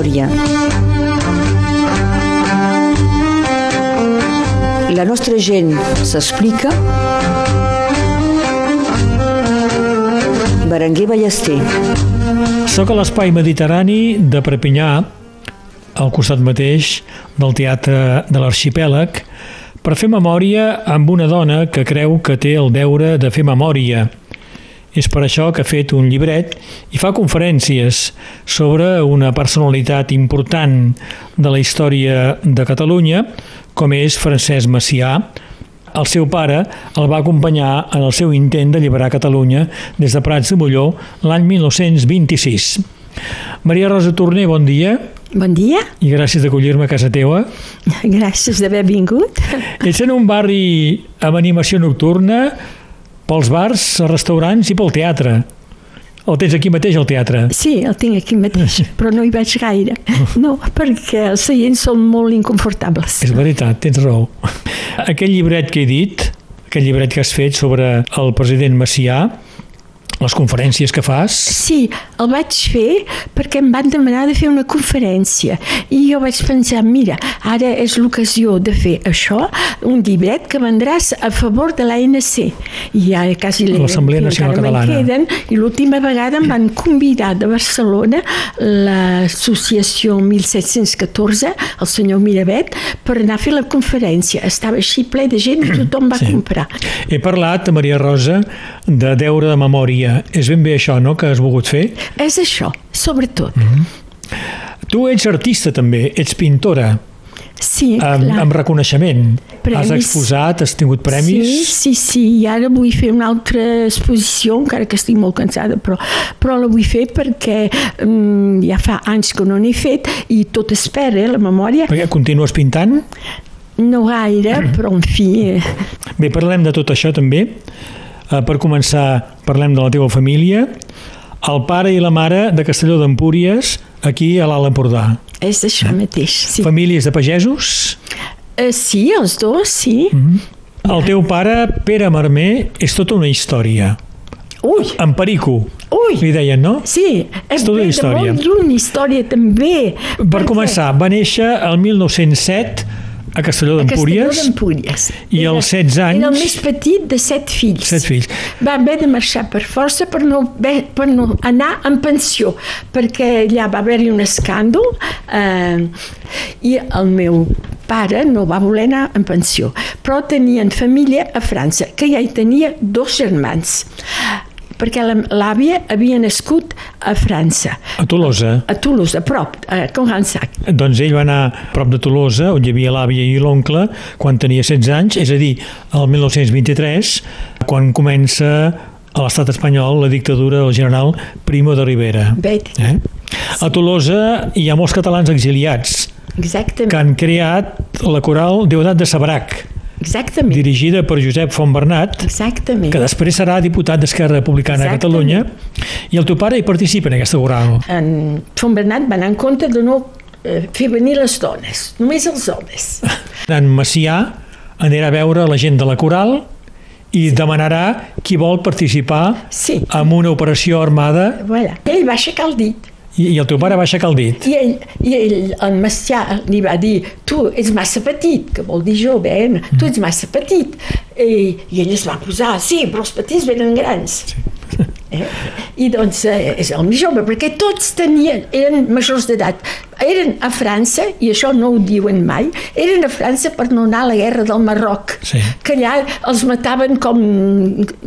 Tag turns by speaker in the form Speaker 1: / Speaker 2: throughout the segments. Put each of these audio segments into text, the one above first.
Speaker 1: memòria. La nostra gent s'explica. Berenguer Ballester.
Speaker 2: Soc a l'espai mediterrani de Prepinyà, al costat mateix del Teatre de l'Arxipèlag, per fer memòria amb una dona que creu que té el deure de fer memòria. És per això que ha fet un llibret i fa conferències sobre una personalitat important de la història de Catalunya, com és Francesc Macià. El seu pare el va acompanyar en el seu intent d'alliberar Catalunya des de Prats de Molló l'any 1926. Maria Rosa Torner, bon dia.
Speaker 3: Bon dia.
Speaker 2: I gràcies d'acollir-me a casa teua.
Speaker 3: Gràcies d'haver vingut.
Speaker 2: Ets en un barri amb animació nocturna, pels bars, els restaurants i pel teatre. O tens aquí mateix el teatre?
Speaker 3: Sí, el tinc aquí mateix, però no hi vaig gaire. No, perquè els seients són molt inconfortables.
Speaker 2: És veritat, tens raó. Aquell llibret que he dit, aquell llibret que has fet sobre el president Macià, les conferències que fas?
Speaker 3: Sí, el vaig fer perquè em van demanar de fer una conferència i jo vaig pensar, mira, ara és l'ocasió de fer això, un llibret que vendràs a favor de l'ANC. I ja quasi
Speaker 2: l'Assemblea Nacional Catalana.
Speaker 3: Queden, I l'última vegada em van convidar de Barcelona l'associació 1714, el senyor Miravet, per anar a fer la conferència. Estava així ple de gent i tothom va sí. comprar.
Speaker 2: He parlat, Maria Rosa, de deure de memòria és ben bé això, no?, que has volgut fer?
Speaker 3: És això, sobretot. Mm
Speaker 2: -hmm. Tu ets artista també, ets pintora.
Speaker 3: Sí,
Speaker 2: amb,
Speaker 3: clar.
Speaker 2: amb reconeixement.
Speaker 3: Premis.
Speaker 2: Has exposat, has tingut premis?
Speaker 3: Sí, sí, sí, i ara vull fer una altra exposició, encara que estic molt cansada, però, però la vull fer perquè um, ja fa anys que no n'he fet i tot espera, eh, la memòria.
Speaker 2: Perquè continues pintant?
Speaker 3: No gaire, però en fi... Eh.
Speaker 2: Bé, parlem de tot això també. Uh, per començar, parlem de la teva família. El pare i la mare de Castelló d'Empúries, aquí a l'Alt Empordà.
Speaker 3: És això eh? mateix, sí.
Speaker 2: Famílies de pagesos?
Speaker 3: Uh, sí, els dos, sí.
Speaker 2: Mm -hmm. El teu pare, Pere Marmer, és tota una història.
Speaker 3: Ui!
Speaker 2: En Perico.
Speaker 3: Ui!
Speaker 2: Li deien, no?
Speaker 3: Sí, és tota una història. molt una història també.
Speaker 2: Per perquè... començar, va néixer el 1907 a Castelló d'Empúries. I als 16 anys...
Speaker 3: Era el més petit de set fills.
Speaker 2: Set fills.
Speaker 3: Va haver de marxar per força per no, per no anar en pensió, perquè allà va haver-hi un escàndol eh, i el meu pare no va voler anar en pensió, però tenien família a França, que ja hi tenia dos germans perquè l'àvia havia nascut a França.
Speaker 2: A Tolosa?
Speaker 3: A Tolosa, a prop, a Congansac.
Speaker 2: Doncs ell va anar a prop de Tolosa, on hi havia l'àvia i l'oncle, quan tenia 16 anys, és a dir, el 1923, quan comença a l'estat espanyol la dictadura del general Primo de Rivera.
Speaker 3: Eh?
Speaker 2: A Tolosa hi ha molts catalans exiliats
Speaker 3: Exactament.
Speaker 2: que han creat la coral Deudat de Sabrac
Speaker 3: Exactament.
Speaker 2: dirigida per Josep Fontbernat,
Speaker 3: Exactament.
Speaker 2: que després serà diputat d'Esquerra Republicana Exactament. a Catalunya, i el teu pare hi participa en aquesta coral.
Speaker 3: En Fontbernat va anar en compte de no eh, fer venir les dones, només els homes.
Speaker 2: En Macià anirà a veure la gent de la coral i sí. demanarà qui vol participar
Speaker 3: sí.
Speaker 2: en una operació armada.
Speaker 3: Voilà. Ell va aixecar el dit.
Speaker 2: I, I el teu pare va aixecar el dit.
Speaker 3: I ell, i ell en Macià, li va dir tu ets massa petit, que vol dir jove, eh? tu ets massa petit. I, I ell es va posar, sí, però els petits venen grans. Sí. Eh? I doncs eh, és el més jove, perquè tots tenien, eren majors d'edat. Eren a França, i això no ho diuen mai, eren a França per no anar a la guerra del Marroc,
Speaker 2: sí.
Speaker 3: que allà els mataven com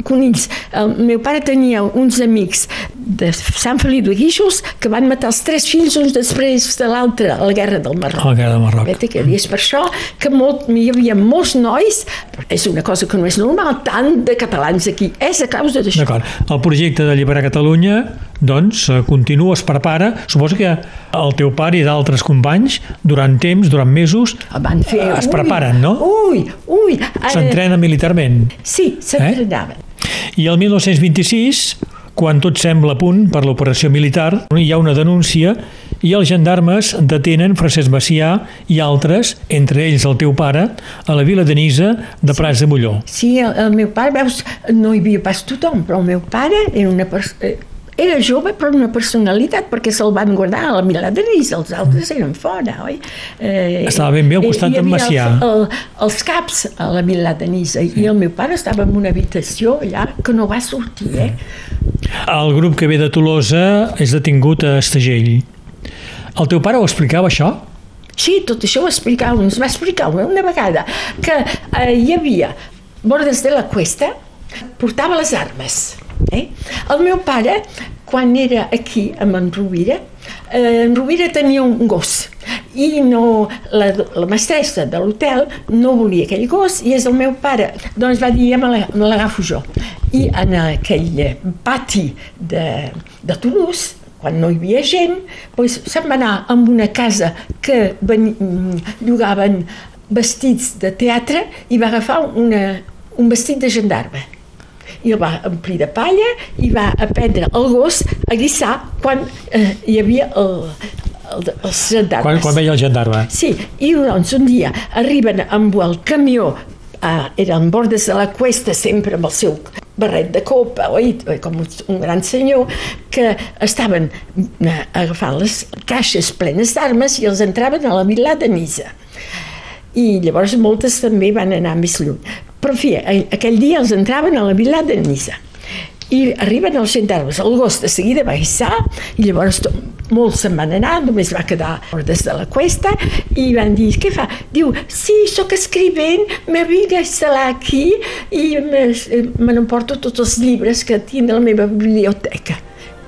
Speaker 3: conills. El meu pare tenia uns amics de Sant Feliu de Guíxols que van matar els tres fills uns després de l'altre a la guerra del Marroc.
Speaker 2: A la guerra del Marroc.
Speaker 3: Vete, que és per això que molt, hi havia molts nois, és una cosa que no és normal, tant de catalans aquí, és a causa d'això.
Speaker 2: D'acord. El projecte projecte d'alliberar Catalunya doncs eh, continua, es prepara. Suposo que el teu pare i d'altres companys durant temps, durant mesos,
Speaker 3: van fer,
Speaker 2: es preparen, no?
Speaker 3: Ui, ui.
Speaker 2: S'entrenen militarment.
Speaker 3: Sí, s'entrenaven.
Speaker 2: Eh? I el 1926, quan tot sembla a punt per l'operació militar, hi ha una denúncia i els gendarmes detenen Francesc Macià i altres, entre ells el teu pare, a la vila de Nisa de Prats de Molló.
Speaker 3: Sí, el, el meu pare, veus, no hi havia pas tothom, però el meu pare era una persona... Eh, era jove però una personalitat perquè se'l van guardar a la Milà de Nis, els altres eren fora, oi?
Speaker 2: Eh, estava ben bé al costat d'en Macià.
Speaker 3: Els, el, els caps a la Milà de Nis sí. i el meu pare estava en una habitació allà que no va sortir, eh?
Speaker 2: El grup que ve de Tolosa és detingut a Estagell. El teu pare ho explicava, això?
Speaker 3: Sí, tot això ho explicava, ens va explicar una vegada que eh, hi havia Bordes de la Cuesta, portava les armes, Eh? El meu pare, quan era aquí, amb en Rovira, eh, en Rovira tenia un gos. I no, la, la mestressa de l'hotel no volia aquell gos i és el meu pare, doncs va dir me l'agafo jo. I en aquell pati de, de Toulouse quan no hi havia gent, doncs se'n va anar amb una casa que ven, llogaven vestits de teatre i va agafar una, un vestit de gendarme i el va omplir de palla i va aprendre el gos a guissar quan eh, hi havia el, el, els gendarmes.
Speaker 2: Quan, quan veia el gendarme?
Speaker 3: Sí, i doncs un dia arriben amb el camió eh, eren bordes de la cuesta sempre amb el seu barret de copa, oi? com un gran senyor, que estaven eh, agafant les caixes plenes d'armes i els entraven a la vila de Nisa. I llavors moltes també van anar més lluny. Però, en fi, aquell dia els entraven a la vila de Nisa i arriben els gendarmes. El gos de seguida va hissar i llavors molts se'n van anar, només va quedar des de la cuesta i van dir, què fa? Diu, sí, sóc escrivent, me vinc a instal·lar aquí i me, me n'emporto tots els llibres que tinc a la meva biblioteca.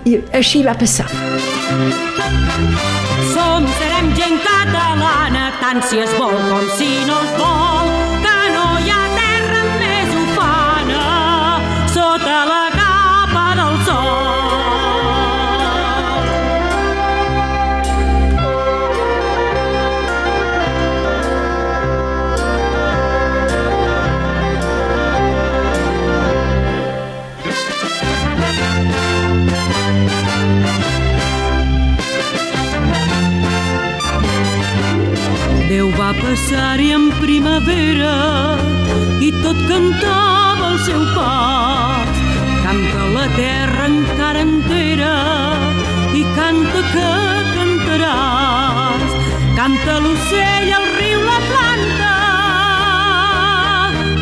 Speaker 3: I així va passar.
Speaker 4: Som, serem gent catalana, tant si es vol com si no es vol. va passar-hi en primavera i tot cantava el seu pas. Canta la terra encara entera i canta que cantaràs. Canta l'ocell, el riu, la planta,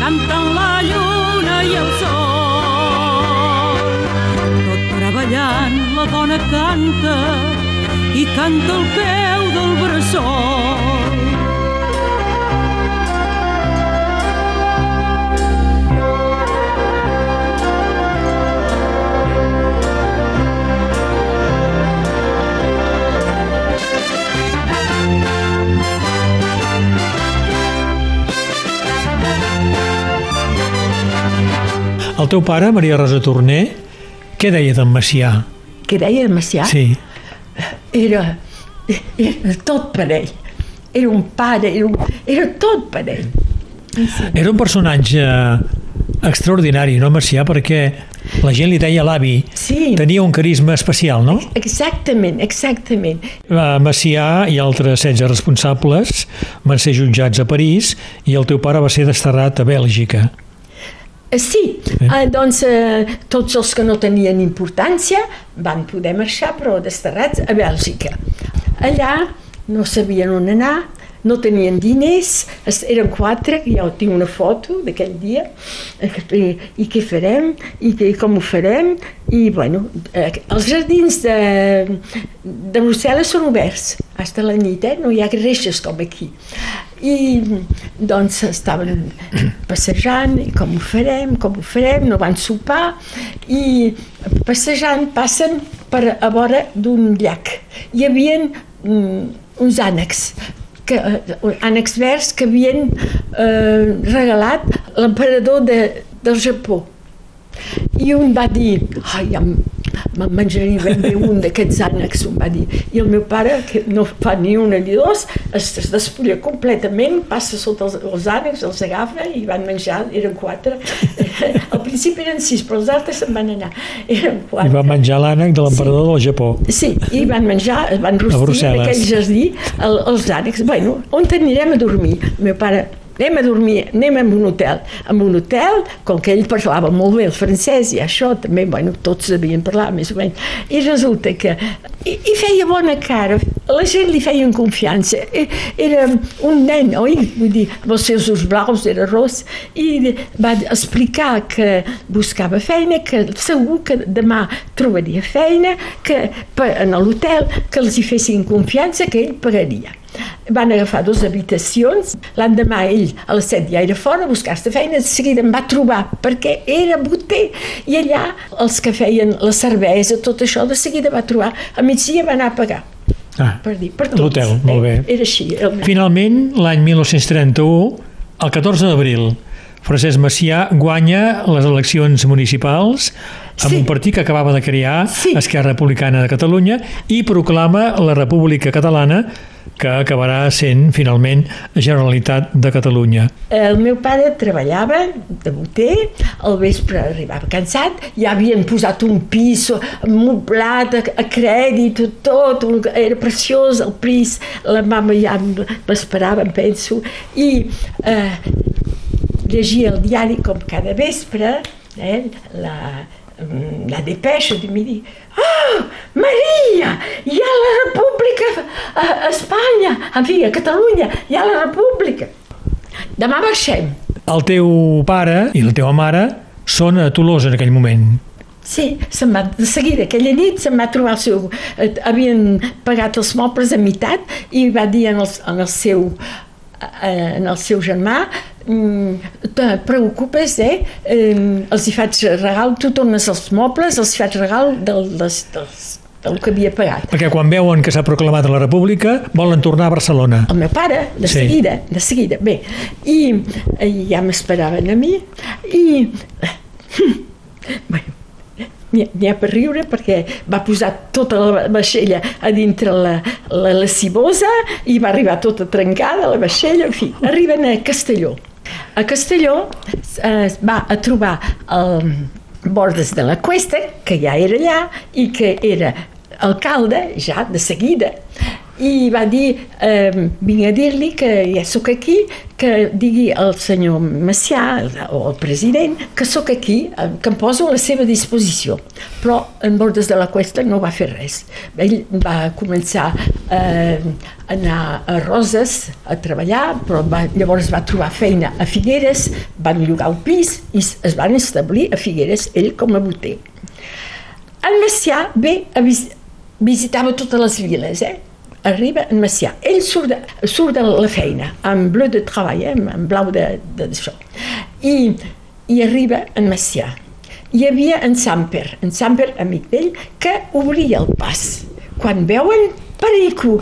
Speaker 4: canten la lluna i el sol. Tot treballant la dona canta i canta al peu del bressol
Speaker 2: El teu pare, Maria Rosa Torner, què deia d'en Macià?
Speaker 3: Què deia d'en Macià?
Speaker 2: Sí.
Speaker 3: Era, era tot per ell. Era un pare, era, un, era tot per ell.
Speaker 2: Sí. Era un personatge extraordinari, no, Macià? Perquè la gent li deia l'avi.
Speaker 3: Sí.
Speaker 2: Tenia un carisma especial, no?
Speaker 3: Exactament, exactament.
Speaker 2: Macià i altres 16 responsables van ser jutjats a París i el teu pare va ser desterrat a Bèlgica.
Speaker 3: Eh, sí, eh, doncs eh, tots els que no tenien importància van poder marxar, però desterrats a Bèlgica. Allà no sabien on anar, no tenien diners, eren quatre, jo tinc una foto d'aquell dia, i, i què farem, i que, com ho farem, i bueno, els jardins de, de Brussel·les són oberts, fins la nit, eh? no hi ha reixes com aquí. I doncs estaven passejant, i com ho farem, com ho farem, no van sopar, i passejant passen per a vora d'un llac. Hi havia mm, uns ànecs que, eh, ànecs verds que havien eh, regalat l'emperador de, del Japó. I un va dir, ai, me'n menjaria ben bé un d'aquests ànecs, em va dir. I el meu pare, que no fa ni una ni dos, es, es despulla completament, passa sota els, els ànecs, els agafa i van menjar, eren quatre. Al principi eren sis, però els altres se'n van anar. Eren quatre.
Speaker 2: I van menjar l'ànec de l'emperador sí. del Japó.
Speaker 3: Sí, i van menjar, van rostir en aquell jardí el, els ànecs. Bueno, on anirem a dormir? El meu pare anem a dormir, anem a un hotel. En un hotel, com que ell parlava molt bé el francès i això també, bueno, tots sabien parlar més o menys. I resulta que... I, i feia bona cara, la gent li feia confiança. I, era un nen, oi? Vull dir, amb els seus ulls blaus, era ros, i va explicar que buscava feina, que segur que demà trobaria feina, que en l'hotel, que els hi fessin confiança, que ell pagaria. Van agafar dues habitacions, l'endemà ell a les set ja era fora a buscar-se feina, de seguida em va trobar perquè era boter i allà els que feien la cervesa, tot això, de seguida va trobar, a migdia va anar a pagar.
Speaker 2: Ah,
Speaker 3: Per dir, per tots.
Speaker 2: l'hotel, molt bé.
Speaker 3: Eh? Era així. El...
Speaker 2: Finalment, l'any 1931, el 14 d'abril, Francesc Macià guanya les eleccions municipals amb
Speaker 3: Sí.
Speaker 2: un partit que acabava de crear,
Speaker 3: Sí.
Speaker 2: Esquerra Republicana de Catalunya, i proclama la República Catalana, que acabarà sent, finalment, Generalitat de Catalunya.
Speaker 3: El meu pare treballava de boter, al vespre arribava cansat, ja havien posat un pis moblat a, a crèdit, tot, un- era preciós el pis, la mama ja m'esperava, em penso, i eh, llegia el diari com cada vespre, eh, la, la depêche de midi. Oh, Maria, hi ha la república a, a Espanya, en fi, a Catalunya, hi ha la república. Demà marxem.
Speaker 2: El teu pare i la teva mare són a Tolosa en aquell moment.
Speaker 3: Sí, se'n va, de seguida, aquella nit se'n va trobar el seu... Eh, havien pagat els mobles a meitat i va dir en el, en el seu eh, en el seu germà mm, te preocupes, eh? eh? Els hi faig regal, tu tornes els mobles, els hi faig regal del, dels, dels, del que havia pagat.
Speaker 2: Perquè quan veuen que s'ha proclamat la República, volen tornar a Barcelona.
Speaker 3: El meu pare, de
Speaker 2: Sí.
Speaker 3: seguida, de seguida. Bé, i, i ja m'esperaven a mi i... Bueno, n'hi ha, n'hi ha per riure perquè va posar tota la vaixella a dintre la, la, la cibosa i va arribar tota trencada la vaixella, en fi, arriben a Castelló. A Castelló eh, es va a trobar el Bordes de la Cuesta, que ja era allà i que era alcalde ja de seguida i va dir, eh, vinc a dir-li que ja sóc aquí, que digui al senyor Macià el- o el president que sóc aquí, eh, que em poso a la seva disposició. Però en Bordes de la Cuesta no va fer res. Ell va començar eh, a anar a Roses a treballar, però va, llavors va trobar feina a Figueres, van llogar un pis i es van establir a Figueres, ell com a boter. En Macià ve a vis visitava totes les viles, eh? Arriba en Macià. Ell surt de, surt de la feina, amb bleu de treball, eh? amb blau de- de- d'això. I, I arriba en Macià. Hi havia en Samper, en Samper, amic d'ell, que obria el pas. Quan veuen Perico.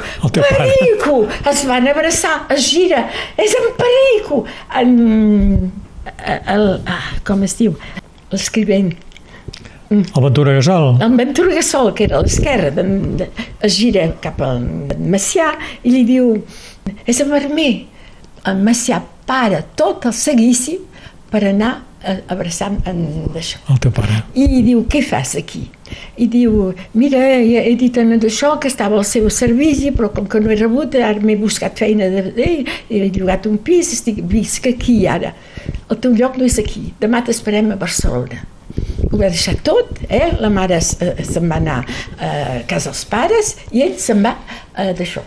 Speaker 3: Perico, es van abraçar, es gira, és en Perico. En, el, ah, com es diu? L'escrivent,
Speaker 2: El Ventura Gasol.
Speaker 3: en Ventura Gasol, que era a l'esquerra, es gira cap al Macià i li diu és en Vermer. En Macià para tot el seguici per anar a abraçar en d'això.
Speaker 2: El teu pare.
Speaker 3: I diu, què fas aquí? I diu, mira, he, dit en d'això que estava al seu servici, però com que no he rebut, ara m'he buscat feina, de, de, he llogat un pis, estic, visc aquí ara. El teu lloc no és aquí, demà t'esperem a Barcelona. Ho va deixar tot, eh? la mare eh, se'n va anar eh, a casa dels pares i ell se'n va eh, d'això.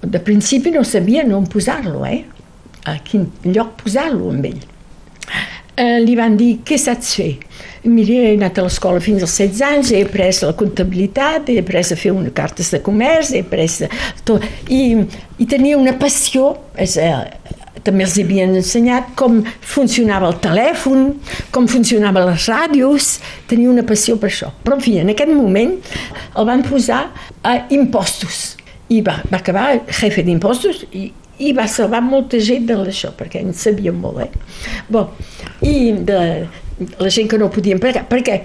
Speaker 3: De principi no sabia on posar-lo, eh? a quin lloc posar-lo amb ell eh, li van dir què saps fer? Mira, he anat a l'escola fins als 16 anys, he après la comptabilitat, he après a fer una cartes de comerç, he après tot. I, i tenia una passió, és, eh, també els havien ensenyat com funcionava el telèfon, com funcionaven les ràdios, tenia una passió per això. Però, en fi, en aquest moment el van posar a impostos. I va, va acabar jefe d'impostos i, i va salvar molta gent de l'això, perquè en sabia molt, eh? Bon, I de la gent que no podien pagar, perquè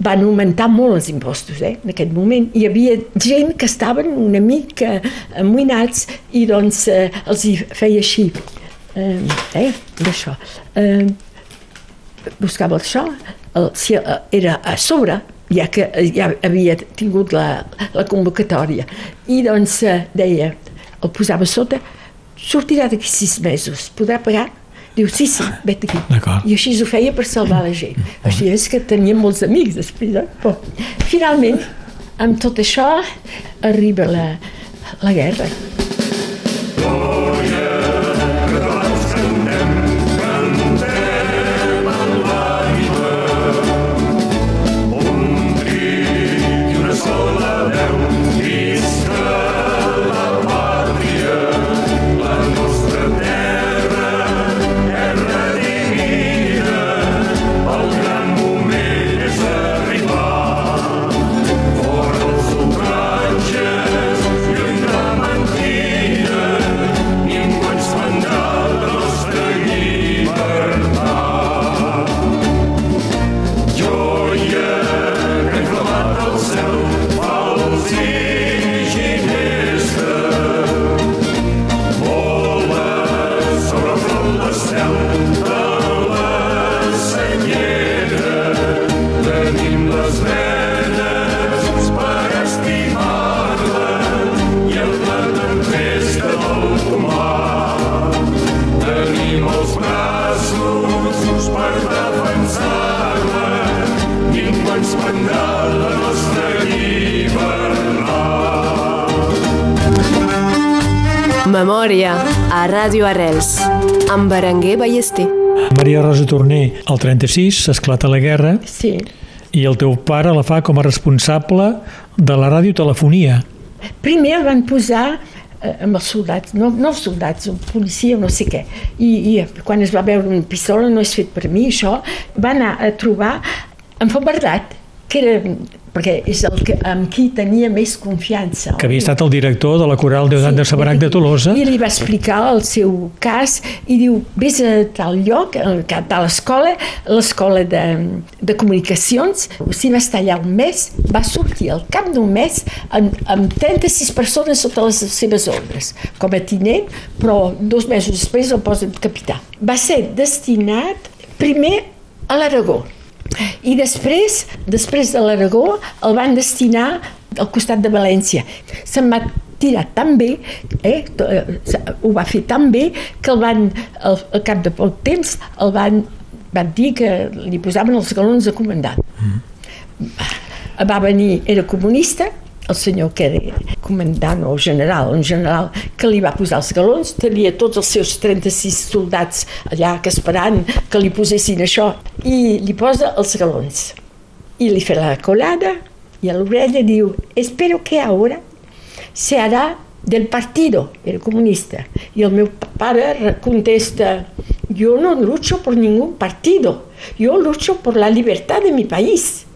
Speaker 3: van augmentar molt els impostos, eh? En aquest moment hi havia gent que estaven una mica amoïnats i doncs eh, els hi feia així, eh, eh? d'això. Eh, buscava això, el, si eh, era a sobre, ja que eh, ja havia tingut la, la convocatòria. I doncs eh, deia, el posava sota, sortirà d'aquí sis mesos, podrà pagar? Diu, sí, sí, vet aquí. I així ho feia per salvar la gent. Així és que tenia molts amics després. Eh? Bon, finalment, amb tot això, arriba la, la guerra.
Speaker 5: Amb Berenguer Ballester.
Speaker 2: Maria Rosa Torner, al 36, s'esclata la guerra
Speaker 3: Sí.
Speaker 2: i el teu pare la fa com a responsable de la radiotelefonia.
Speaker 3: Primer el van posar eh, amb els soldats, no, no els soldats, un policia no sé què. I, I quan es va veure una pistola, no és fet per mi, això, va anar a trobar en Fobardat, que era, perquè és el que, amb qui tenia més confiança.
Speaker 2: que havia estat el director de la coral Deodat de Sabarac de Tolosa.
Speaker 3: I li va explicar el seu cas i diu, vés a tal lloc, a tal escola, l'escola de, de comunicacions, si va estar allà un mes, va sortir al cap d'un mes amb, amb 36 persones sota les seves ordres, com a tinent, però dos mesos després el posen capità. Va ser destinat primer a l'Aragó, i després, després de l'Aragó, el van destinar al costat de València. Se'n va tirar tan bé, eh, eh, ho va fer tan bé, que el van, al, al cap de poc temps, el van, van dir que li posaven els galons de comandant. Va venir, era comunista, el senyor que era comandant o general, un general que li va posar els galons, tenia tots els seus 36 soldats allà que esperant que li posessin això, i li posa els galons. I li fa la colada, i a l'orella diu, espero que ahora se hará del partido, era comunista. I el meu pare contesta, yo no lucho por ningún partido, yo lucho por la libertad de mi país.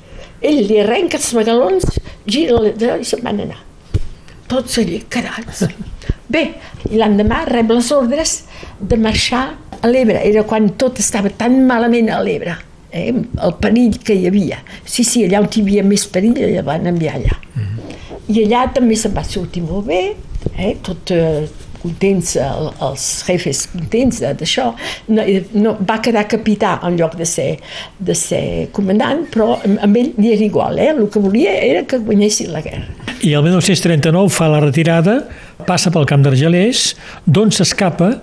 Speaker 3: Ell li arrenca els galons, gira la i se'n van anar. Tots allí, carats. Bé, i l'endemà rep les ordres de marxar a l'Ebre. Era quan tot estava tan malament a l'Ebre, eh? el perill que hi havia. Sí, sí, allà on hi havia més perill, el van enviar allà. I allà també se'n va sortir molt bé, eh? tot eh, contents, el, els jefes contents d'això. No, no, va quedar capità en lloc de ser, de ser comandant, però amb, amb ell li era igual, eh? el que volia era que guanyessin la guerra.
Speaker 2: I el 1939 fa la retirada, passa pel camp d'Argelers, d'on s'escapa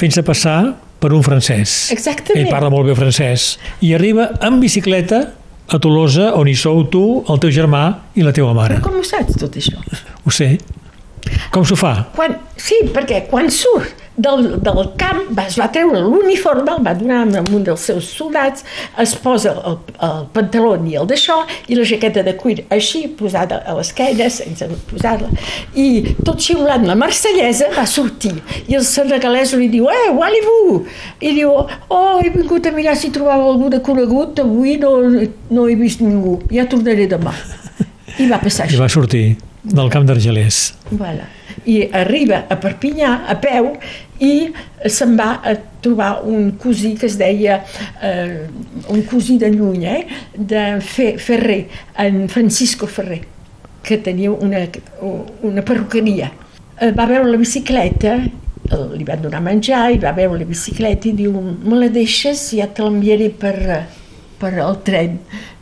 Speaker 2: fent-se passar per un francès.
Speaker 3: Exactament.
Speaker 2: Ell parla molt bé francès. I arriba en bicicleta a Tolosa, on hi sou tu, el teu germà i la teva mare.
Speaker 3: Però com ho saps, tot això?
Speaker 2: Ho sé. Com s'ho fa?
Speaker 3: Quan, sí, perquè quan surt del, del camp va, es va treure l'uniforme, el va donar a un dels seus soldats, es posa el, el pantaló i el d'això i la jaqueta de cuir així, posada a l'esquena, sense posar-la, i tot xiulant la marsellesa va sortir. I el senegalès li diu, eh, allez-vous? I diu, oh, he vingut a mirar si trobava algú de conegut, avui no, no he vist ningú, ja tornaré demà. I va passar
Speaker 2: I
Speaker 3: això.
Speaker 2: va sortir del camp d'Argelers.
Speaker 3: Voilà. I arriba a Perpinyà a peu i se'n va a trobar un cosí que es deia, eh, un cosí de lluny, eh, de Fe, Ferrer, en Francisco Ferrer, que tenia una, una perruqueria. Eh, va veure la bicicleta, eh, li van donar menjar i va veure la bicicleta i diu, me la deixes, ja te l'enviaré per, eh, per el tren.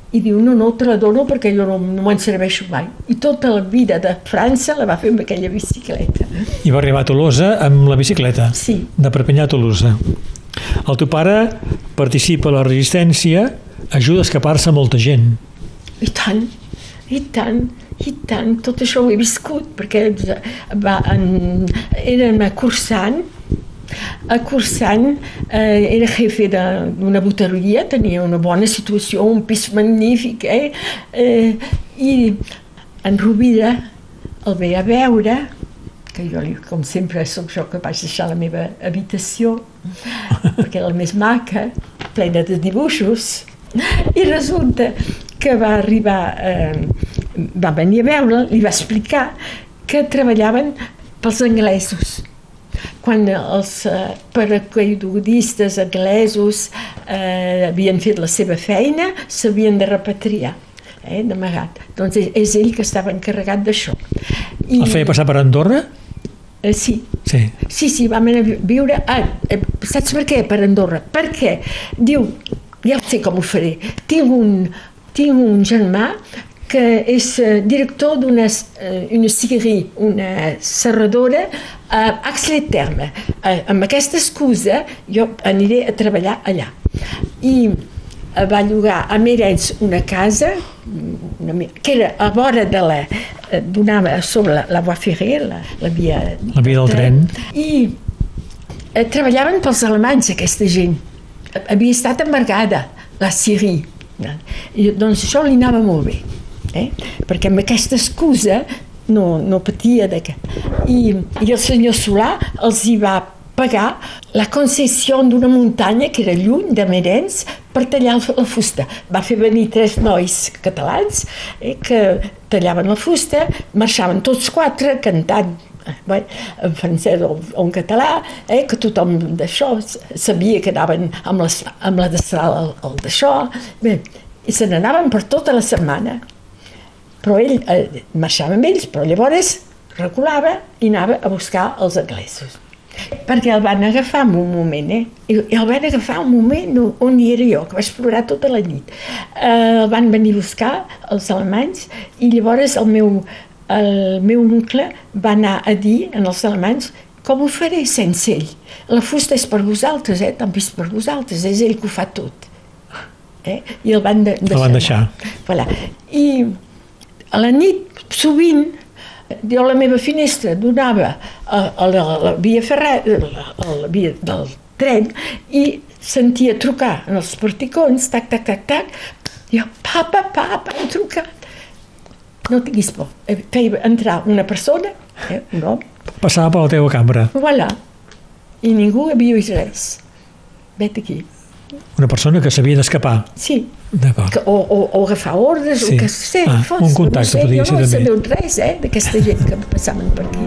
Speaker 3: I diu, no, no, te la dono perquè jo no, no me'n serveixo mai. I tota la vida de França la va fer amb aquella bicicleta.
Speaker 2: I va arribar a Tolosa amb la bicicleta.
Speaker 3: Sí.
Speaker 2: De Perpinyà a Tolosa. El teu pare participa a la resistència, ajuda a escapar-se molta gent.
Speaker 3: I tant, i tant, i tant, tot això ho he viscut, perquè va, en, érem a Cursant, a Cursant eh, era jefe d'una boteria, tenia una bona situació, un pis magnífic, eh? eh I en Rovira el ve a veure, que jo, com sempre, sóc jo que vaig deixar la meva habitació, perquè era la més maca, plena de dibuixos, i resulta que va arribar, eh, va venir a veure, li va explicar que treballaven pels anglesos. Quan els eh, paracaigudistes anglesos eh, havien fet la seva feina, s'havien de repatriar, eh, d'amagat. Doncs és, ell que estava encarregat d'això. I,
Speaker 2: El feia passar per Andorra?
Speaker 3: Eh, sí,
Speaker 2: Sí.
Speaker 3: Sí, sí, vam anar a vi- viure... Ah, eh, saps per què? Per Andorra. Perquè, diu, ja sé com ho faré, tinc un, tinc un germà que és eh, director d'una eh, una una serradora a Axle Terme. Eh, amb aquesta excusa jo aniré a treballar allà. I eh, va llogar a Merets una casa una, que era a vora de la eh, donava sobre la, la voie ferrée, la, la via
Speaker 2: La via del tren.
Speaker 3: i eh, treballaven pels alemanys, aquesta gent. Havia estat embargada, la Siri. I, doncs això li anava molt bé, eh? perquè amb aquesta excusa no, no patia de que... I, I el senyor Solà els hi va pagar la concessió d'una muntanya que era lluny de Merens per tallar la fusta. Va fer venir tres nois catalans eh, que tallaven la fusta, marxaven tots quatre cantant eh, bé, en francès o, o en català, eh, que tothom d'això sabia que anaven amb, les, amb la destral al, al d'això. Bé, i se n'anaven per tota la setmana. Però ell eh, marxava amb ells, però llavors reculava i anava a buscar els anglesos. Perquè el van agafar en un moment, eh? I i el van agafar en un moment on- hi era jo, que vaig plorar tota la nit. Eh, el van venir a buscar, els alemanys, i llavors el meu, el meu oncle va anar a dir en els alemanys com ho faré sense ell? La fusta és per vosaltres, eh? Tant vist per vosaltres, és ell que ho fa tot. Eh? I el van de, deixar.
Speaker 2: van deixar.
Speaker 3: Voilà. I a la nit, sovint, jo la meva finestra donava a, a, la, a la via ferrada, a la via del tren, i sentia trucar en els porticons, tac, tac, tac, tac, i jo, papa, papa, han trucat. No tinguis por. Eh, Feia entrar una persona, eh, un home,
Speaker 2: Passava per la teva cambra.
Speaker 3: voilà, i ningú havia vist res. Vet aquí.
Speaker 2: Una persona que s'havia d'escapar.
Speaker 3: Sí,
Speaker 2: D'acord.
Speaker 3: o, o, o agafar ordres,
Speaker 2: Sí.
Speaker 3: o que sé,
Speaker 2: Ah,
Speaker 3: fos,
Speaker 2: un contacte
Speaker 3: no sé,
Speaker 2: podria
Speaker 3: jo
Speaker 2: ser
Speaker 3: no
Speaker 2: també.
Speaker 3: sabeu res, eh, d'aquesta gent que passaven per aquí.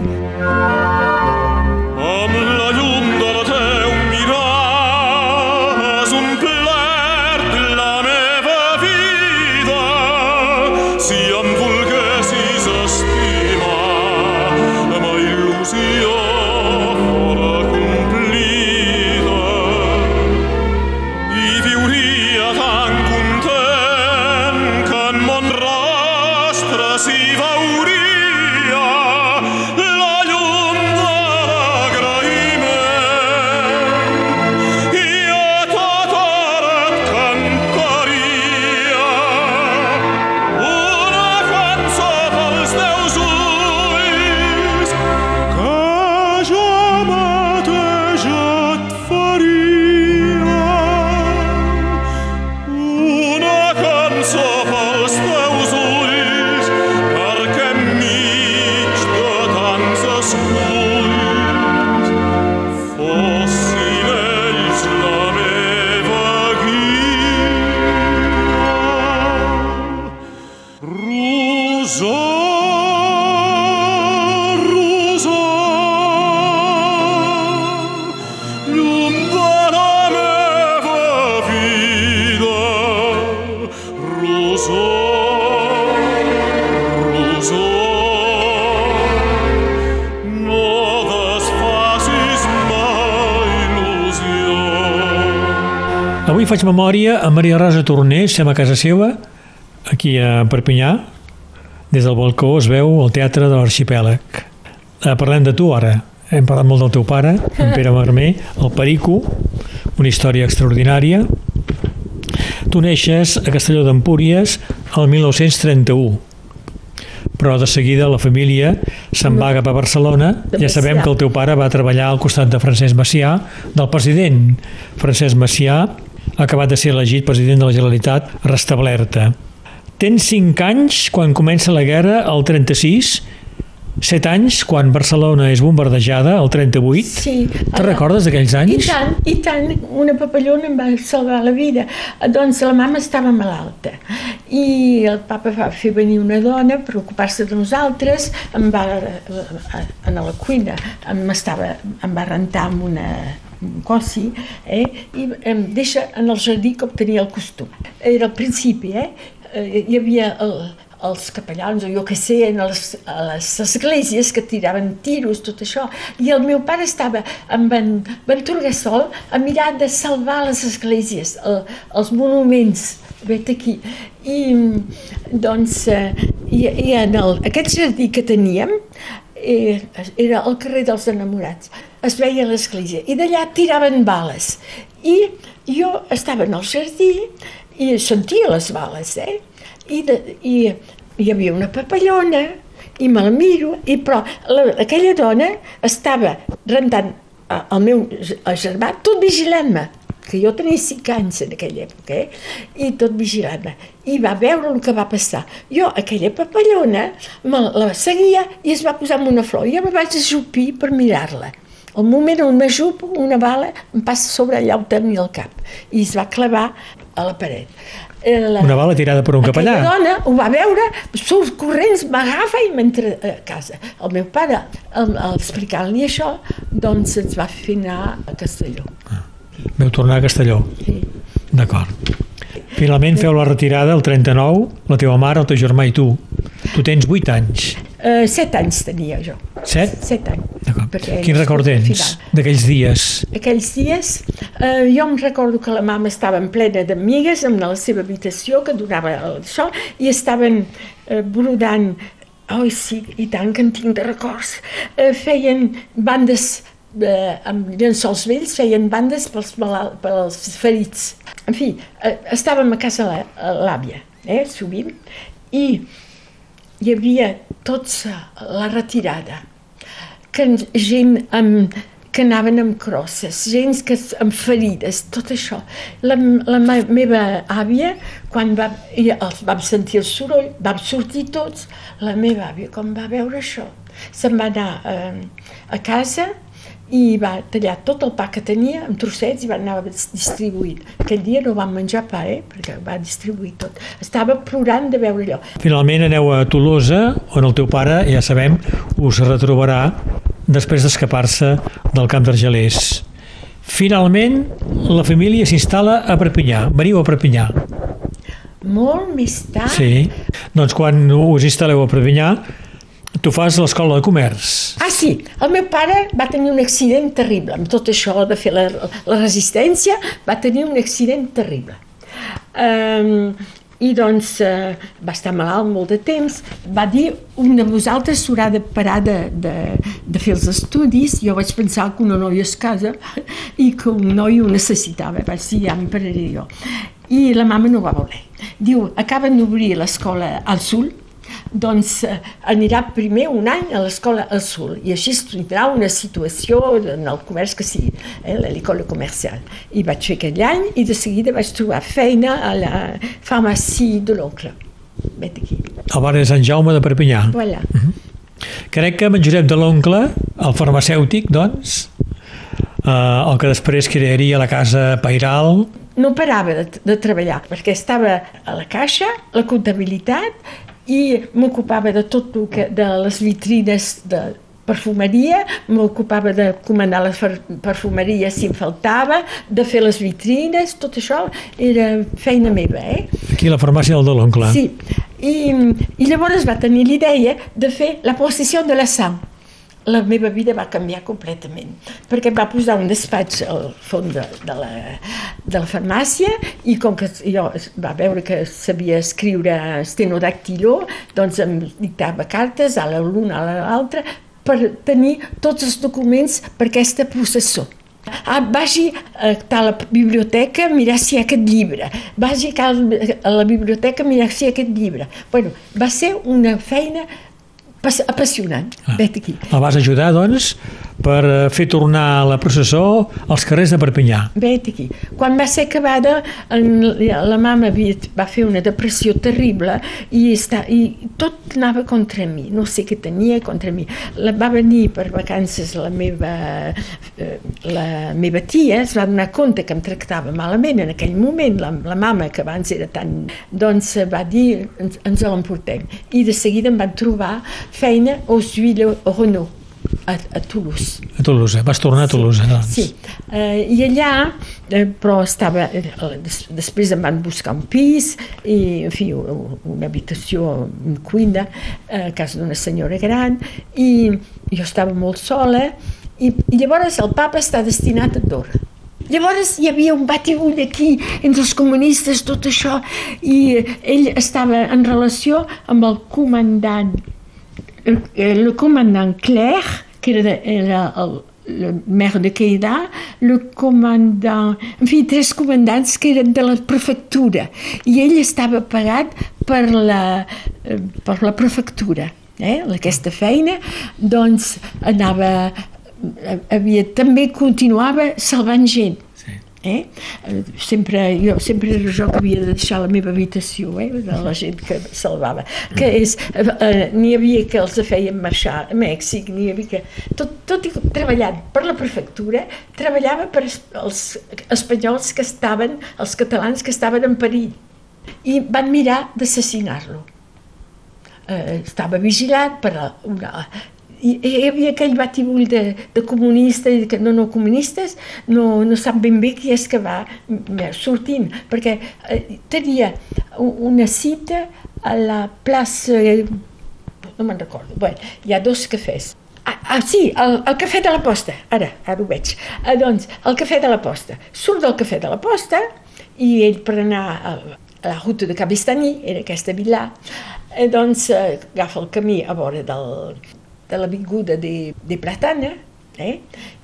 Speaker 2: Faig memòria a Maria Rosa Tornés, som a casa seva, aquí a Perpinyà, des del balcó es veu el teatre de l'Arxipèlag. Eh, parlem de tu ara. Hem parlat molt del teu pare, en Pere Marmer, el Perico, una història extraordinària. Tu neixes a Castelló d'Empúries el 1931, però de seguida la família se'n va cap a Barcelona. Ja sabem que el teu pare va treballar al costat de Francesc Macià, del president Francesc Macià, ha acabat de ser elegit president de la Generalitat restablerta. Tens 5 anys quan comença la guerra, el 36, 7 anys quan Barcelona és bombardejada, el 38.
Speaker 3: Sí.
Speaker 2: Te recordes d'aquells
Speaker 3: I
Speaker 2: anys?
Speaker 3: tant, i tant, una papallona em va salvar la vida. Doncs la mama estava malalta i el papa va fer venir una dona per ocupar-se de nosaltres, em va, eh, en la cuina, em, estava, em va rentar amb una, cossi eh? i em deixa en el jardí com tenia el costum. Era al principi, eh? Eh, hi havia el, els capellans, o jo que sé, en les, a les esglésies que tiraven tiros, tot això, i el meu pare estava amb en Venturgasol a mirar de salvar les esglésies, el, els monuments, vet aquí. I doncs, eh, i, i en el, aquest jardí que teníem, eh, era el carrer dels enamorats, es veia l'església, i d'allà tiraven bales. I jo estava en el jardí i sentia les bales, eh? I, de, i hi havia una papallona i me la miro, i però la, aquella dona estava rentant eh, el meu germà, tot vigilant-me, que jo tenia cinc anys en aquella època, eh? i tot vigilant-me, i va veure el que va passar. Jo, aquella papallona, me la seguia i es va posar amb una flor. Jo me vaig ajupir per mirar-la. Al moment on m'ajupo, una bala em passa sobre allà on tenia el cap i es va clavar a la paret. Eh, La,
Speaker 2: Una bala tirada per un capellà.
Speaker 3: aquella dona ho va veure, surt corrents, m'agafa i m'entra a casa. El meu pare, explicar-li això, doncs ens va fer anar a Castelló.
Speaker 2: Veu tornar a Castelló.
Speaker 3: Sí.
Speaker 2: D'acord. Finalment feu la retirada el 39, la teva mare, el teu germà i tu. Tu tens 8 anys.
Speaker 3: Uh, set anys tenia jo.
Speaker 2: 7?
Speaker 3: Set anys.
Speaker 2: D'acord.
Speaker 3: Perquè
Speaker 2: Quin record tens d'aquells dies?
Speaker 3: Aquells dies, eh, jo em recordo que la mama estava en plena d'amigues en la seva habitació, que donava el- això, i estaven eh, brodant, oi sí, i tant que en tinc de records, eh, feien bandes eh, amb llençols vells, feien bandes pels, malalt, pels ferits. En fi, eh, estàvem a casa l'àvia, eh, sovint, i hi havia tots la retirada, que en- gent amb, que anaven amb crosses, gent que, amb ferides, tot això. La, la me- meva àvia, quan va, els vam sentir el soroll, vam sortir tots, la meva àvia, quan va veure això, se'n va anar eh, a casa i va tallar tot el pa que tenia en trossets i va anar distribuint. Aquell dia no vam menjar pa, eh? perquè va distribuir tot. Estava plorant de veure allò.
Speaker 2: Finalment aneu a Tolosa, on el teu pare, ja sabem, us retrobarà després d'escapar-se del camp d'Argelers. Finalment, la família s'instal·la a Perpinyà. Veniu a Perpinyà.
Speaker 3: Molt més tard,
Speaker 2: Sí. Doncs quan us instal·leu a Perpinyà, tu fas l'escola de comerç.
Speaker 3: Ah, sí, el meu pare va tenir un accident terrible. Amb tot això de fer la, la resistència, va tenir un accident terrible. Um, I doncs uh, va estar malalt molt de temps. Va dir, un de vosaltres s'haurà de parar de, de, de fer els estudis. Jo vaig pensar que una noia es casa i que un noi ho necessitava. Vaig dir, ja em pararé jo. I la mama no va voler. Diu, acaben d'obrir l'escola al Sul, doncs eh, anirà primer un any a l'escola al Sul i així tindrà una situació en el comerç que sigui, eh, l'école comercial. I vaig fer aquell any i de seguida vaig trobar feina a la farmàcia de l'oncle. Vet aquí.
Speaker 2: El barri de Sant Jaume de Perpinyà.
Speaker 3: Voilà.
Speaker 2: Crec que amb en Josep de l'Oncle, el farmacèutic, doncs, eh, el que després crearia la casa Pairal,
Speaker 3: no parava de, de treballar, perquè estava a la caixa, la comptabilitat, i m'ocupava de tot el que, de les vitrines de perfumeria, m'ocupava de comandar la fer- perfumeria si em faltava, de fer les vitrines, tot això era feina meva, eh?
Speaker 2: aquí la farmàcia del de l'Oncle.
Speaker 3: Sí, i, i llavors va tenir l'idea de fer la processió de la sang. La meva vida va canviar completament, perquè em va posar un despatx al fons de, de, la, de la farmàcia i com que jo va veure que sabia escriure estenodactiló, doncs em dictava cartes a l'una a l'altra per tenir tots els documents per aquesta processó. Ah, vagi a tal biblioteca a mirar si hi ha aquest llibre. Vagi a la biblioteca a mirar si hi ha aquest llibre. Bueno, va ser una feina apassionant. Ah. Vet aquí.
Speaker 2: La vas ajudar, doncs, per eh, fer tornar la processó als carrers de Perpinyà.
Speaker 3: Vet aquí. Quan va ser acabada, la mama va fer una depressió terrible i, està, i tot anava contra mi. No sé què tenia contra mi. La, va venir per vacances la meva, eh, la meva tia, es va donar compte que em tractava malament en aquell moment, la, la mama, que abans era tan... Doncs va dir, ens, ens l'emportem. I de seguida em van trobar feina aux Huiles Renault, a, a Toulouse.
Speaker 2: A Toulouse. Vas tornar a Toulouse, doncs.
Speaker 3: Sí, eh, i allà, eh, però estava, eh, des, després em van buscar un pis i, en fi, una habitació, una cuina, eh, a casa d'una senyora gran, i jo estava molt sola, i, i llavors el papa està destinat a Andorra. Llavors hi havia un batibull aquí entre els comunistes, tot això, i ell estava en relació amb el comandant el, le commandant Claire, qui era, era el, le maire de Queida, le commandant... En fi, tres comandants que eren de la prefectura. I ell estava pagat per la, eh, per la prefectura. Eh? Aquesta feina, doncs, anava... Havia, també continuava salvant gent. Eh? Sempre, jo, sempre era jo que havia de deixar la meva habitació eh? de la gent que salvava que és, eh, eh, n'hi havia que els feien marxar a Mèxic n'hi havia que, tot, tot i treballant per la prefectura treballava per els espanyols que estaven els catalans que estaven en perill i van mirar d'assassinar-lo eh, estava vigilat per una, i hi havia aquell batibull de, de comunistes i de no, no comunistes, no, no sap ben bé qui és que va mm, sortint, perquè eh, tenia una cita a la plaça, no me'n recordo, bé, hi ha dos cafès. Ah, ah sí, el, el cafè de la posta, ara, ara ho veig. Ah, doncs, el cafè de la posta. Surt del cafè de la posta i ell per anar a, a la ruta de Cabestany, era aquesta vila, eh, doncs eh, agafa el camí a vora del, de l'avinguda de, de Platana, eh?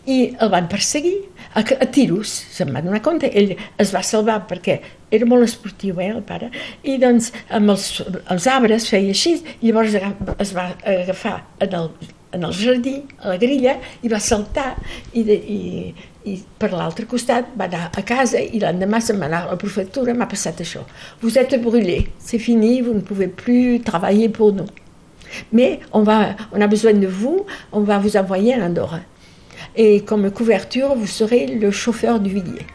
Speaker 3: i el van perseguir. A, a tiros, se'n va donar compte, ell es va salvar perquè era molt esportiu, eh, el pare, i doncs amb els, els arbres feia així, i llavors es va agafar en el, en el jardí, a la grilla, i va saltar, i, de, i, i per l'altre costat va anar a casa, i l'endemà se'n va anar a la prefectura, m'ha passat això. Vous êtes brûlé, c'est fini, vous ne pouvez plus travailler pour nous. Mais on, va, on a besoin de vous, on va vous envoyer à Andorre. Et comme couverture, vous serez le chauffeur du Villiers.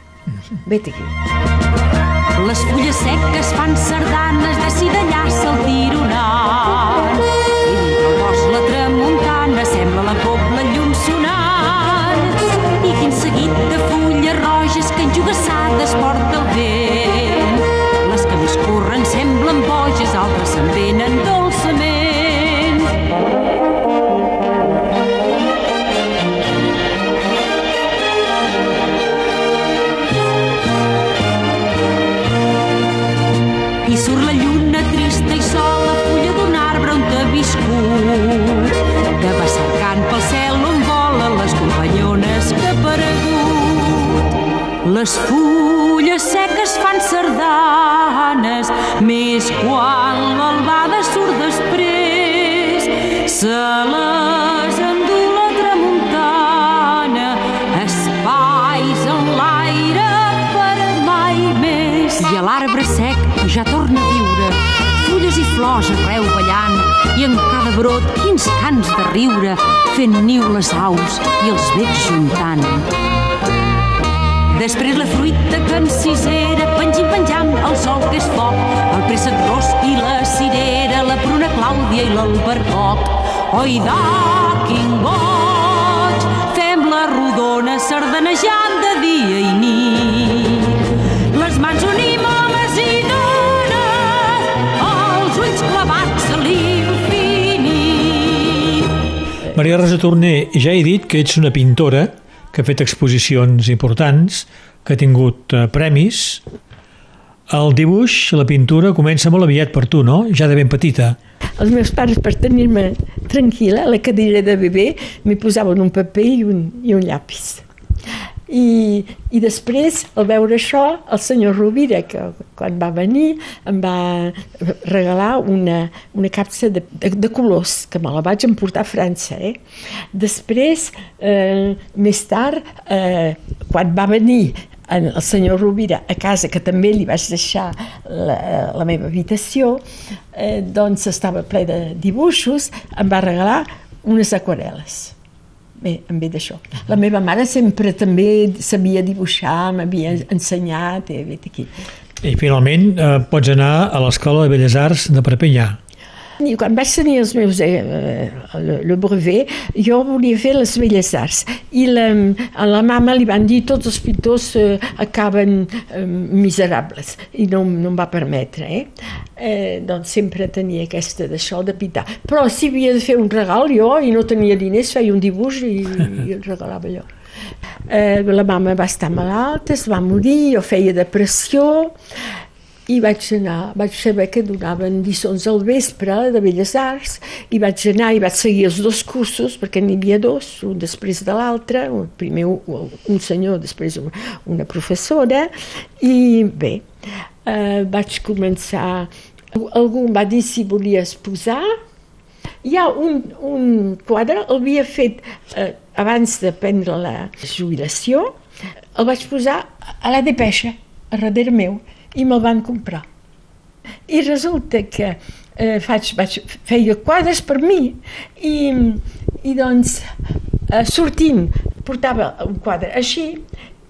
Speaker 4: Sardanes clàudia i l'albercoc. Oi, da, quin goig! Fem la rodona sardanejant de dia i nit. Les mans unim homes i dones, els ulls clavats a l'infinit.
Speaker 2: Maria Rosa Torner, ja he dit que ets una pintora que ha fet exposicions importants, que ha tingut eh, premis. El dibuix, la pintura, comença molt aviat per tu, no? Ja de ben petita.
Speaker 3: Els meus pares, per tenir-me tranquil·la, a la cadira de bebè, m'hi posaven un paper i un, i un llapis. I, I després, al veure això, el senyor Rovira, que quan va venir, em va regalar una, una capsa de, de, de colors, que me la vaig emportar a França. Eh? Després, eh, més tard, eh, quan va venir en el senyor Rovira a casa, que també li vaig deixar la, la meva habitació, eh, doncs estava ple de dibuixos, em va regalar unes aquarel·les. Bé, em ve d'això. La meva mare sempre també sabia dibuixar, m'havia ensenyat, eh, vet aquí.
Speaker 2: I finalment eh, pots anar a l'Escola de Belles Arts de Perpinyà.
Speaker 3: I quan vaig tenir els meus, eh, le, le brevet, jo volia fer les belles arts. I la, a la mama li van dir tots els pintors eh, acaben eh, miserables. I no, no em va permetre, eh? eh? Doncs sempre tenia aquesta d'això de pintar. Però si havia de fer un regal jo i no tenia diners, feia un dibuix i, i el regalava jo. Eh, la mama va estar malalta, es va morir, jo feia depressió, i vaig anar, vaig saber que donaven lliçons al vespre de Belles Arts i vaig anar i vaig seguir els dos cursos perquè n'hi havia dos, un després de l'altre, primer un, un senyor, després una professora i bé, eh, vaig començar, algú em va dir si volies posar, hi ha un, un quadre, el havia fet eh, abans de prendre la jubilació, el vaig posar a la depeixa, a darrere meu, i me'l van comprar. I resulta que eh, faig, vaig, feia quadres per mi i, i doncs eh, sortint portava un quadre així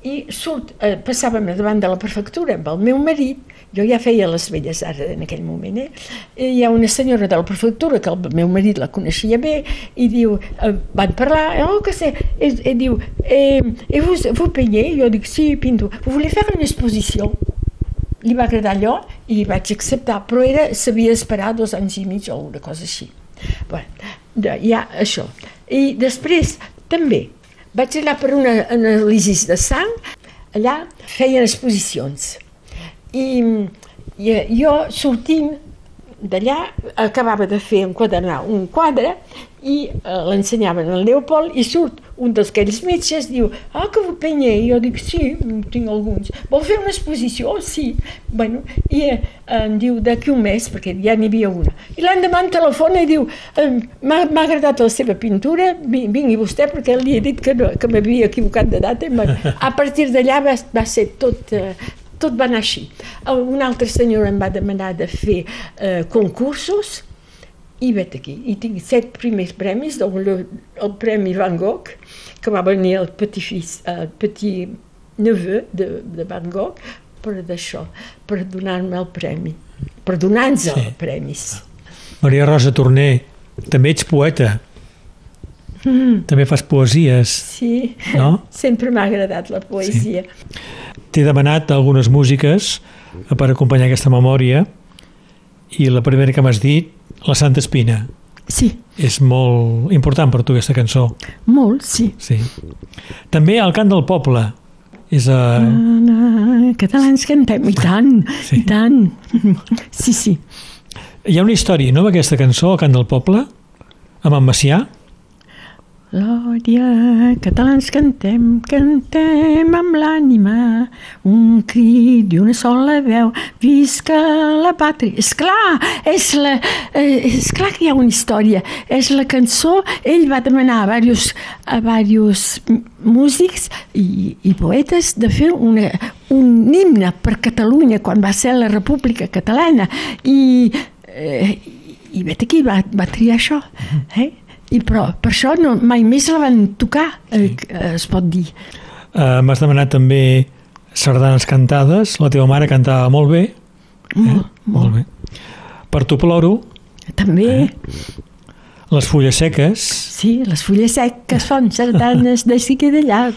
Speaker 3: i surt, eh, passàvem davant de la prefectura amb el meu marit, jo ja feia les belles arts en aquell moment, eh? I hi ha una senyora de la prefectura que el meu marit la coneixia bé i diu, eh, van parlar, oh, que sé, i, i diu, eh, et vous, vous peignez? Jo dic, sí, pinto. Vous voulez faire une exposition? Li va agradar allò i vaig acceptar, però era, s'havia d'esperar dos anys i mig o una cosa així. Bueno, hi ha això. I després, també, vaig anar per una anàlisi de sang, allà feien exposicions. I, i jo sortint d'allà acabava de fer enquadernar un quadre i eh, l'ensenyaven al Leopold i surt un dels aquells metges, diu, ah, que vous peignez? Jo dic, sí, tinc alguns. Vol fer una exposició? Oh, sí. Bueno, I eh, em diu, d'aquí un mes, perquè ja n'hi havia una. I l'endemà em telefona i diu, m'ha agradat la seva pintura, vingui vostè, perquè li he dit que, no, que m'havia equivocat de data. A partir d'allà va, va ser tot, eh, tot va anar així. Un altre senyor em va demanar de fer eh, concursos, i vet aquí, i tinc set primers premis, donc le, el premi Van Gogh, que va venir el petit, fils, el petit neveu de, de Van Gogh, per d'això, per donar-me el premi, per donar-nos sí. els premis.
Speaker 2: Maria Rosa Torner, també ets poeta. Mm. També fas poesies.
Speaker 3: Sí,
Speaker 2: no?
Speaker 3: sempre m'ha agradat la poesia.
Speaker 2: Sí. T'he demanat algunes músiques per acompanyar aquesta memòria i la primera que m'has dit la Santa Espina.
Speaker 3: Sí.
Speaker 2: És molt important per tu aquesta cançó.
Speaker 3: Molt, sí.
Speaker 2: Sí. També el cant del poble. És a...
Speaker 3: Uh... Catalans cantem, i tant, sí. i tant. Sí, sí.
Speaker 2: Hi ha una història, no, amb aquesta cançó, el cant del poble, amb en Macià?
Speaker 3: Glòria, catalans cantem, cantem amb l'ànima, un crit i una sola veu, visca la pàtria. És clar, és, la, eh, és clar que hi ha una història, és la cançó, ell va demanar a diversos, a diversos músics i, i poetes de fer una, un himne per Catalunya quan va ser la República Catalana i, eh, i vet aquí va, va triar això. Eh? I però per això no, mai més la van tocar, eh, sí. eh, es pot dir.
Speaker 2: Uh, M'has demanat també sardanes cantades, la teva mare cantava molt bé.
Speaker 3: Molt, eh? molt. molt bé.
Speaker 2: Per tu ploro.
Speaker 3: També.
Speaker 2: Eh? Les fulles seques.
Speaker 3: Sí, les fulles seques fan sardanes de sí que d'allà.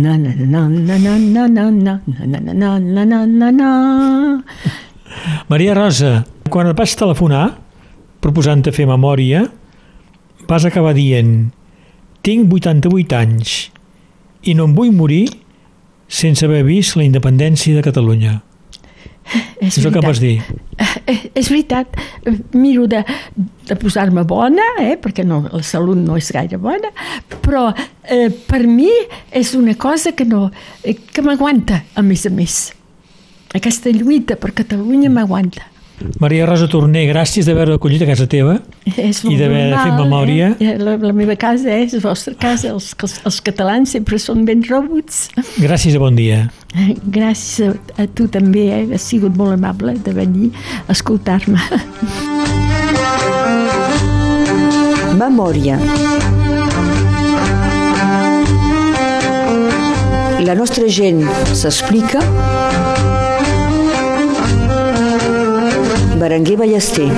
Speaker 3: Na na na na na na na na na na na na na na na
Speaker 2: Maria Rosa, quan et vaig telefonar proposant-te fer memòria, vas acabar dient tinc 88 anys i no em vull morir sense haver vist la independència de Catalunya.
Speaker 3: És,
Speaker 2: És el que vas dir.
Speaker 3: Eh, És veritat, miro de, de posar-me bona, eh, perquè no, la salut no és gaire bona, però eh, per mi és una cosa que, no, eh, que m'aguanta, a més a més. Aquesta lluita per Catalunya m'aguanta.
Speaker 2: Maria Rosa Torner, gràcies d'haver acollit a casa teva.
Speaker 3: És
Speaker 2: I d'haver fet memòria.
Speaker 3: Eh? La, la meva casa és la vostra casa. Els, els, els catalans sempre són ben rebuts.
Speaker 2: Gràcies i bon dia.
Speaker 3: Gràcies a, a tu també, eh? has sigut molt amable de venir a escoltar-me.
Speaker 1: Memòria. La nostra gent s'explica. Berenguer Ballester.